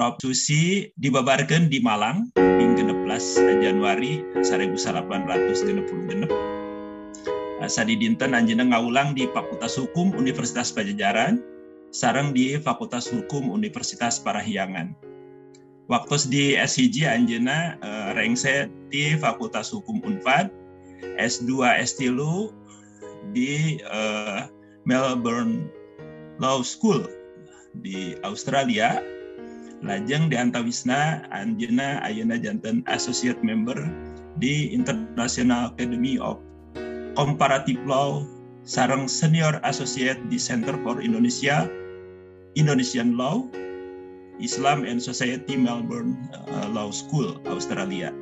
Prof. Susi dibabarkan di Malang hingga 16 Januari 1866. Sadi dinten anjena ngaulang di Fakultas Hukum Universitas Pajajaran, sarang di Fakultas Hukum Universitas Parahyangan. Waktu di SHG anjena uh, rengse di Fakultas Hukum Unpad, S2 S3 di uh, Melbourne Law School di Australia lajeng antawisna anjena ayana jantan associate member di International Academy of Comparative Law sarang senior associate di Center for Indonesia Indonesian Law Islam and Society Melbourne uh, Law School Australia